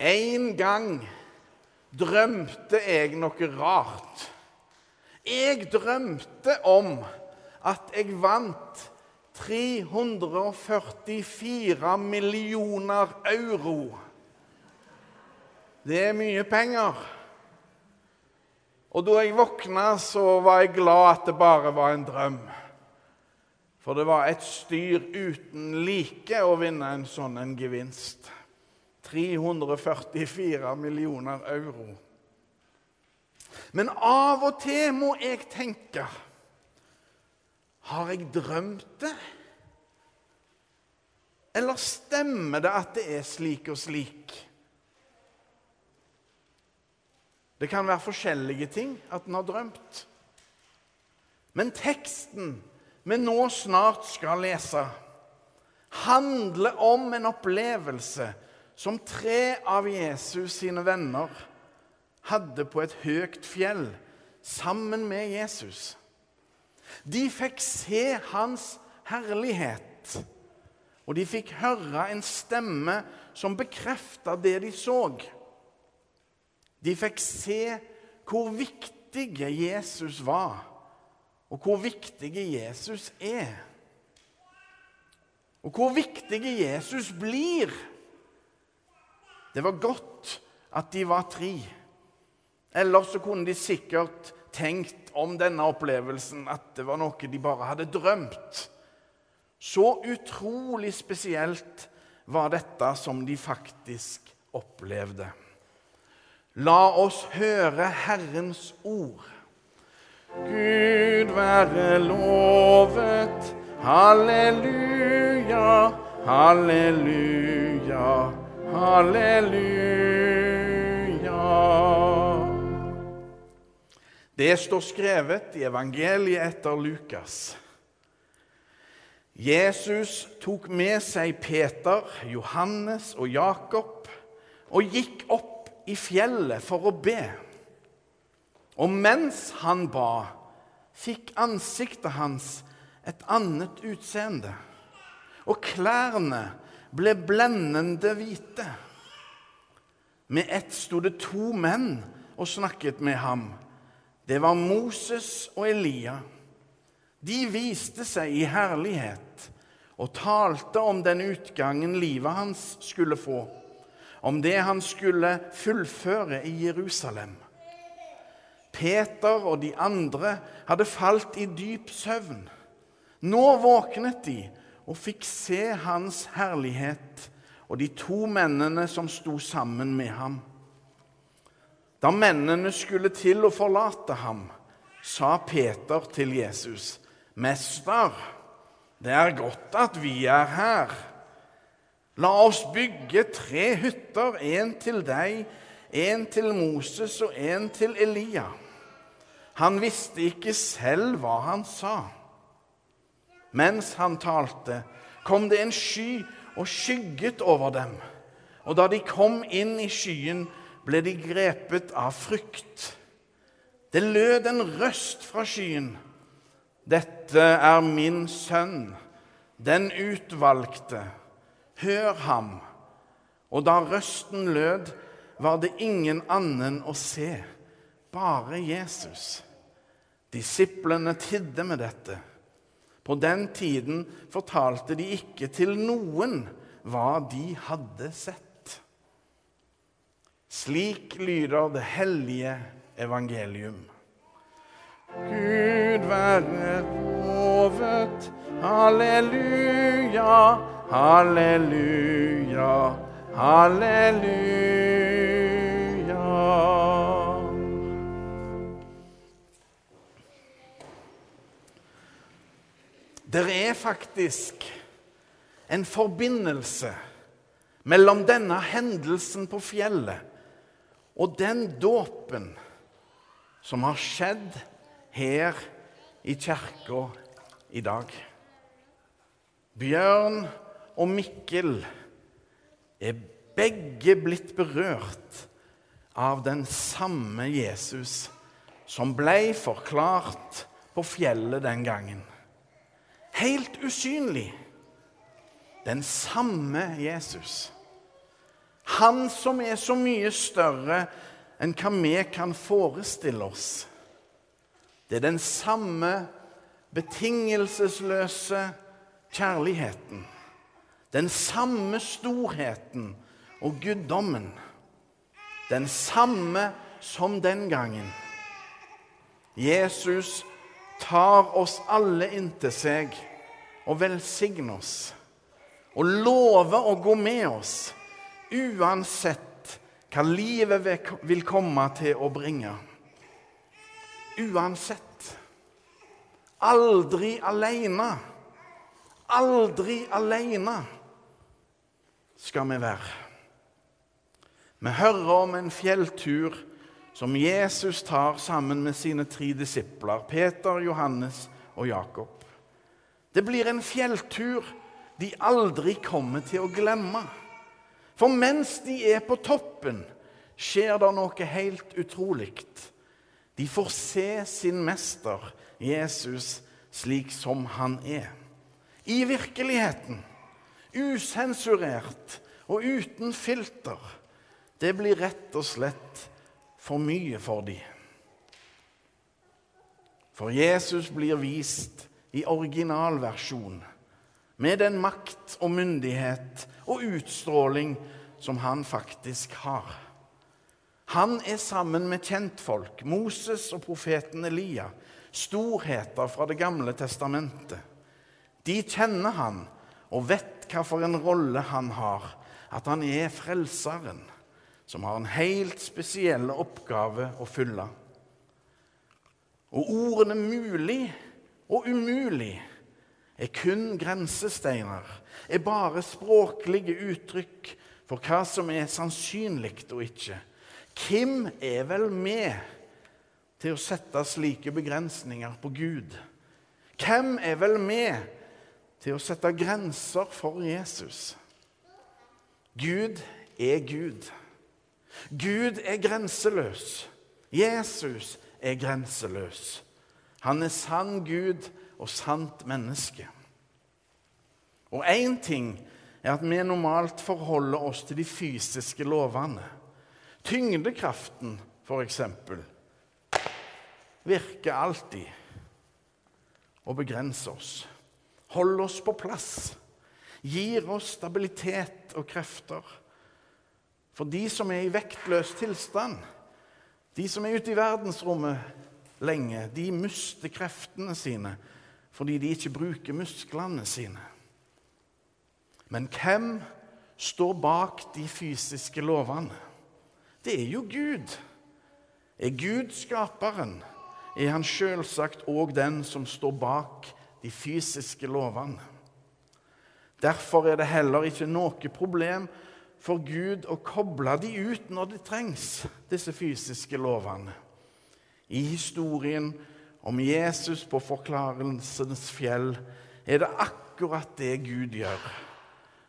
En gang drømte jeg noe rart. Jeg drømte om at jeg vant 344 millioner euro. Det er mye penger. Og da jeg våkna, så var jeg glad at det bare var en drøm. For det var et styr uten like å vinne en sånn en gevinst. 344 millioner euro. Men av og til må jeg tenke Har jeg drømt det? Eller stemmer det at det er slik og slik? Det kan være forskjellige ting at en har drømt. Men teksten vi nå snart skal lese, handler om en opplevelse som tre av Jesus sine venner hadde på et høyt fjell sammen med Jesus. De fikk se hans herlighet, og de fikk høre en stemme som bekrefta det de så. De fikk se hvor viktig Jesus var og hvor viktig Jesus er. Og hvor viktig Jesus blir. Det var godt at de var tre. Ellers så kunne de sikkert tenkt om denne opplevelsen at det var noe de bare hadde drømt. Så utrolig spesielt var dette som de faktisk opplevde. La oss høre Herrens ord. Gud være lovet. Halleluja, halleluja, halleluja. Det står skrevet i evangeliet etter Lukas. Jesus tok med seg Peter, Johannes og Jakob og gikk opp i fjellet for å be. Og mens han ba, fikk ansiktet hans et annet utseende. Og klærne ble blendende hvite. Med ett sto det to menn og snakket med ham. Det var Moses og Elia. De viste seg i herlighet og talte om den utgangen livet hans skulle få, om det han skulle fullføre i Jerusalem. Peter og de andre hadde falt i dyp søvn. Nå våknet de og fikk se hans herlighet og de to mennene som sto sammen med ham. Da mennene skulle til å forlate ham, sa Peter til Jesus, 'Mester, det er godt at vi er her.' La oss bygge tre hytter, en til deg, en til Moses og en til Elia. Han visste ikke selv hva han sa. Mens han talte, kom det en sky og skygget over dem. Og da de kom inn i skyen, ble de grepet av frykt. Det lød en røst fra skyen. Dette er min sønn, den utvalgte. Hør ham. Og da røsten lød, var det ingen annen å se, bare Jesus. Disiplene tidde med dette. På den tiden fortalte de ikke til noen hva de hadde sett. Slik lyder det hellige evangelium. Gud være lovet. Halleluja, halleluja, halleluja. Det er faktisk en forbindelse mellom denne hendelsen på fjellet og den dåpen som har skjedd her i kirka i dag. Bjørn og Mikkel er begge blitt berørt av den samme Jesus som ble forklart på fjellet den gangen helt usynlig. Den samme Jesus. Han som er så mye større enn hva vi kan forestille oss. Det er den samme betingelsesløse kjærligheten. Den samme storheten og guddommen. Den samme som den gangen. Jesus tar oss alle inntil seg og velsigne oss. Og love å gå med oss uansett hva livet vil komme til å bringe. Uansett. Aldri aleine. Aldri aleine skal vi være. Vi hører om en fjelltur som Jesus tar sammen med sine tre disipler, Peter, Johannes og Jakob. Det blir en fjelltur de aldri kommer til å glemme. For mens de er på toppen, skjer det noe helt utrolig. De får se sin mester, Jesus, slik som han er. I virkeligheten. Usensurert og uten filter. Det blir rett og slett for mye for dem. For Jesus blir vist i originalversjon, med den makt og myndighet og utstråling som han faktisk har. Han er sammen med kjentfolk, Moses og profeten Elia, storheter fra Det gamle testamentet. De kjenner han og vet hva for en rolle han har, at han er frelseren som har en helt spesiell oppgave å fylle. Og ordene 'mulig' og 'umulig' er kun grensesteiner, er bare språklige uttrykk for hva som er sannsynlig og ikke. Hvem er vel med til å sette slike begrensninger på Gud? Hvem er vel med til å sette grenser for Jesus? Gud er Gud. Gud er grenseløs. Jesus er grenseløs. Han er sann Gud og sant menneske. Og én ting er at vi normalt forholder oss til de fysiske lovene. Tyngdekraften, f.eks., virker alltid og begrenser oss. Holder oss på plass. Gir oss stabilitet og krefter. For de som er i vektløs tilstand, de som er ute i verdensrommet lenge, de mister kreftene sine fordi de ikke bruker musklene sine. Men hvem står bak de fysiske lovene? Det er jo Gud. Er Gud skaperen, er han selvsagt òg den som står bak de fysiske lovene. Derfor er det heller ikke noe problem for Gud å koble de ut når det trengs, disse fysiske lovene. I historien om Jesus på forklarelsens fjell er det akkurat det Gud gjør,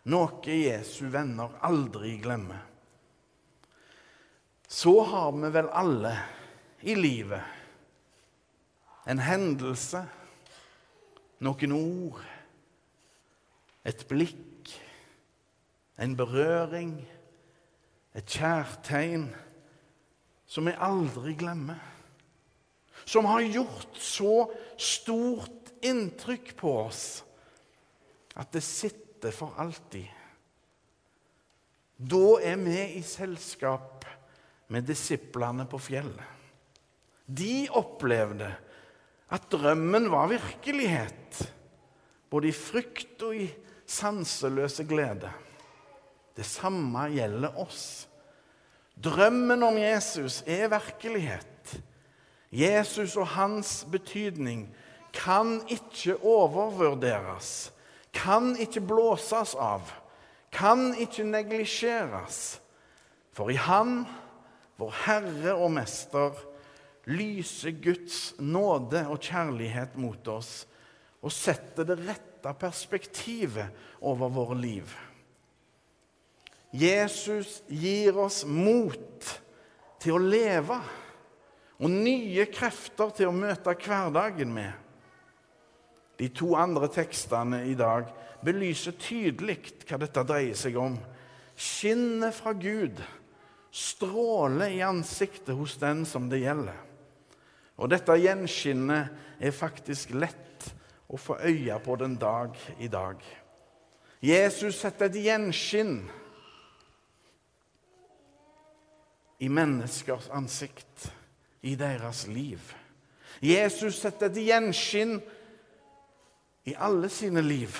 noe Jesu venner aldri glemmer. Så har vi vel alle i livet en hendelse, noen ord, et blikk en berøring, et kjærtegn som vi aldri glemmer. Som har gjort så stort inntrykk på oss at det sitter for alltid. Da er vi i selskap med disiplene på fjellet. De opplevde at drømmen var virkelighet, både i frykt og i sanseløse glede. Det samme gjelder oss. Drømmen om Jesus er virkelighet. Jesus og hans betydning kan ikke overvurderes, kan ikke blåses av, kan ikke neglisjeres. For i Han, vår Herre og Mester, lyser Guds nåde og kjærlighet mot oss og setter det rette perspektivet over våre liv. Jesus gir oss mot til å leve og nye krefter til å møte hverdagen med. De to andre tekstene i dag belyser tydelig hva dette dreier seg om. Skinnet fra Gud stråler i ansiktet hos den som det gjelder. Og dette gjenskinnet er faktisk lett å få øye på den dag i dag. Jesus setter et gjenskinn i menneskers ansikt, i deres liv. Jesus setter et gjenskinn i alle sine liv.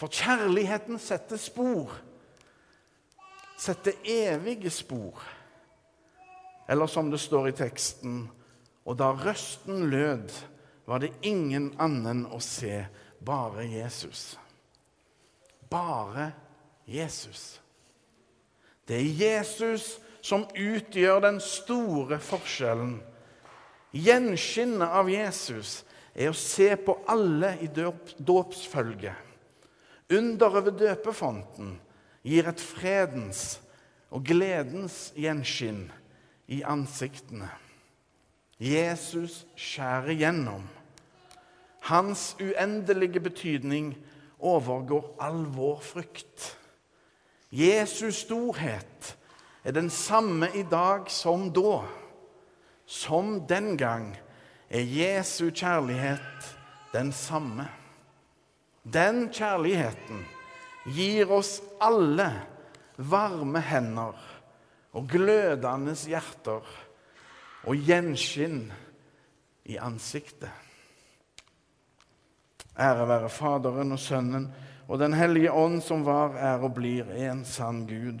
For kjærligheten setter spor. Setter evige spor. Eller som det står i teksten Og da røsten lød, var det ingen annen å se, bare Jesus bare Jesus. Det er Jesus som utgjør den store forskjellen. Gjenskinnet av Jesus er å se på alle i dåpsfølget. Under ved døpefonten gir et fredens og gledens gjenskinn i ansiktene. Jesus skjærer gjennom. Hans uendelige betydning overgår all vår frykt. Jesus storhet er den samme i dag som da. Som den gang er Jesu kjærlighet den samme. Den kjærligheten gir oss alle varme hender og glødende hjerter og gjenskinn i ansiktet. Ære være Faderen og Sønnen og Den hellige ånd, som var, er og blir en sann Gud